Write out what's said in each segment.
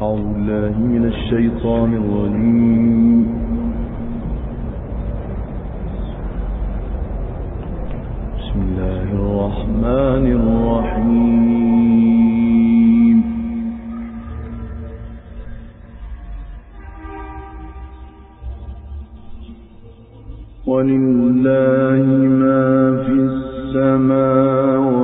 أعوذ بالله من الشيطان الرجيم. بسم الله الرحمن الرحيم. ولله ما في السماوات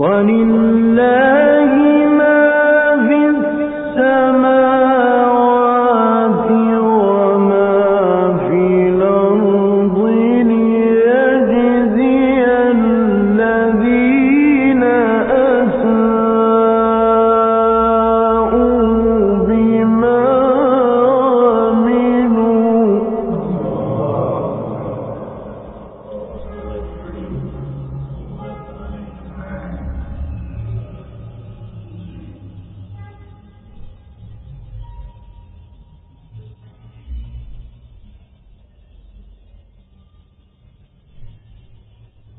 ولله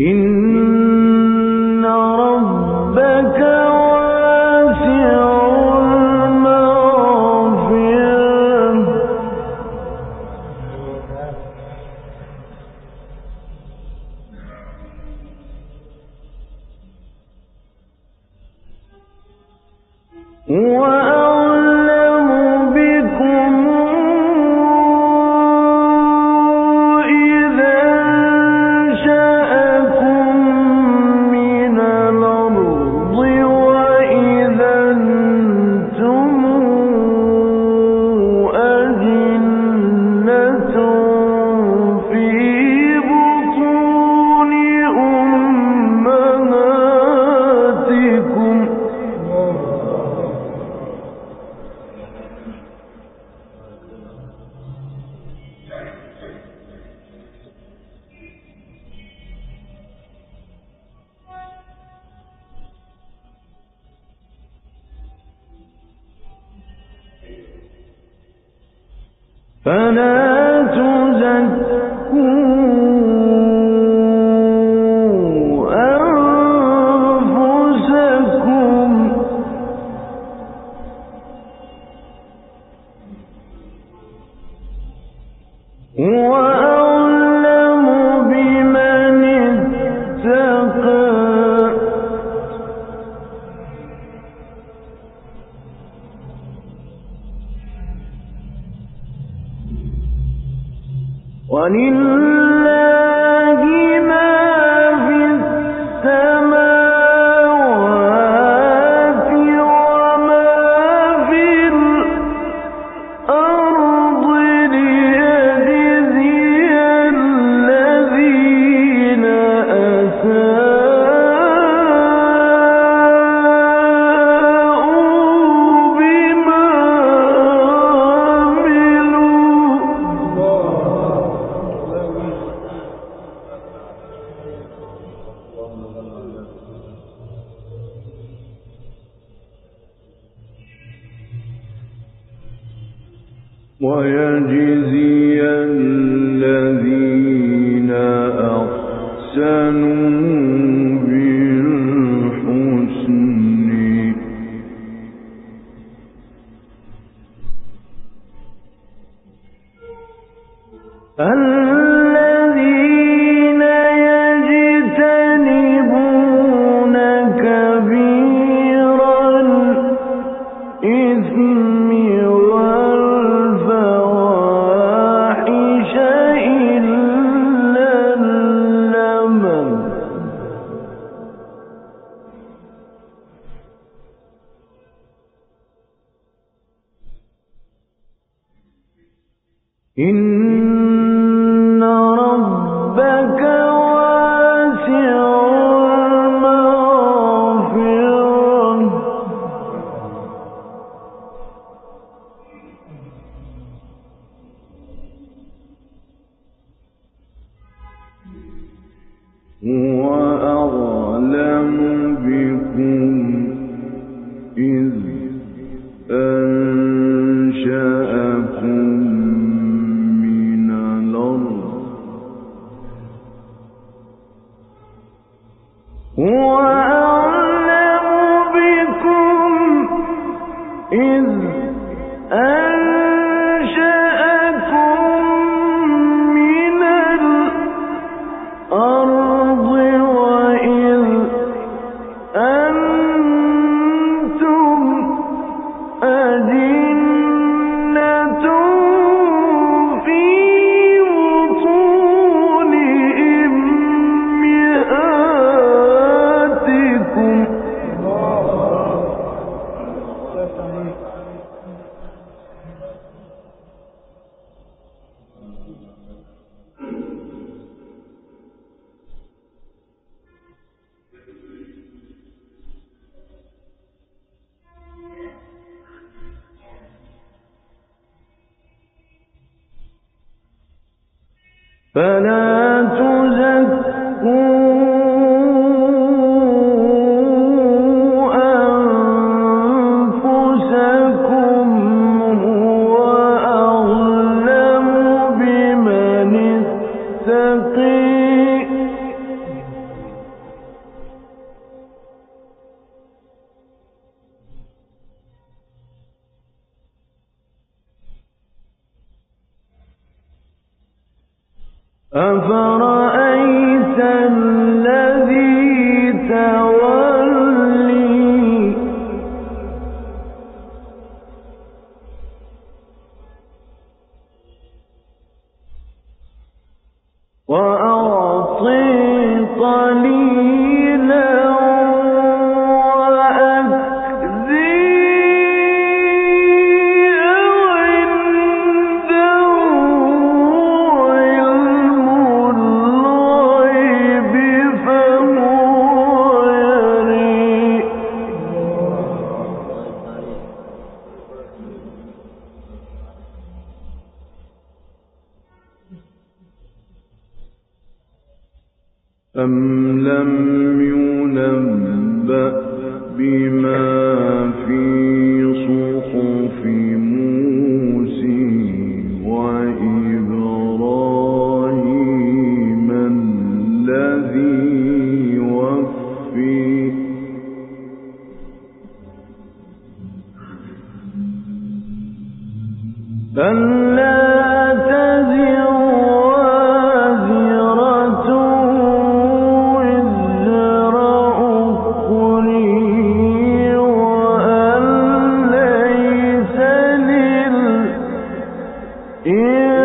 إن فلا تزكوا آمَنُوا إن ربك واسع هو أعلم بكم إذ من فلا أفرأيت in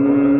وأنه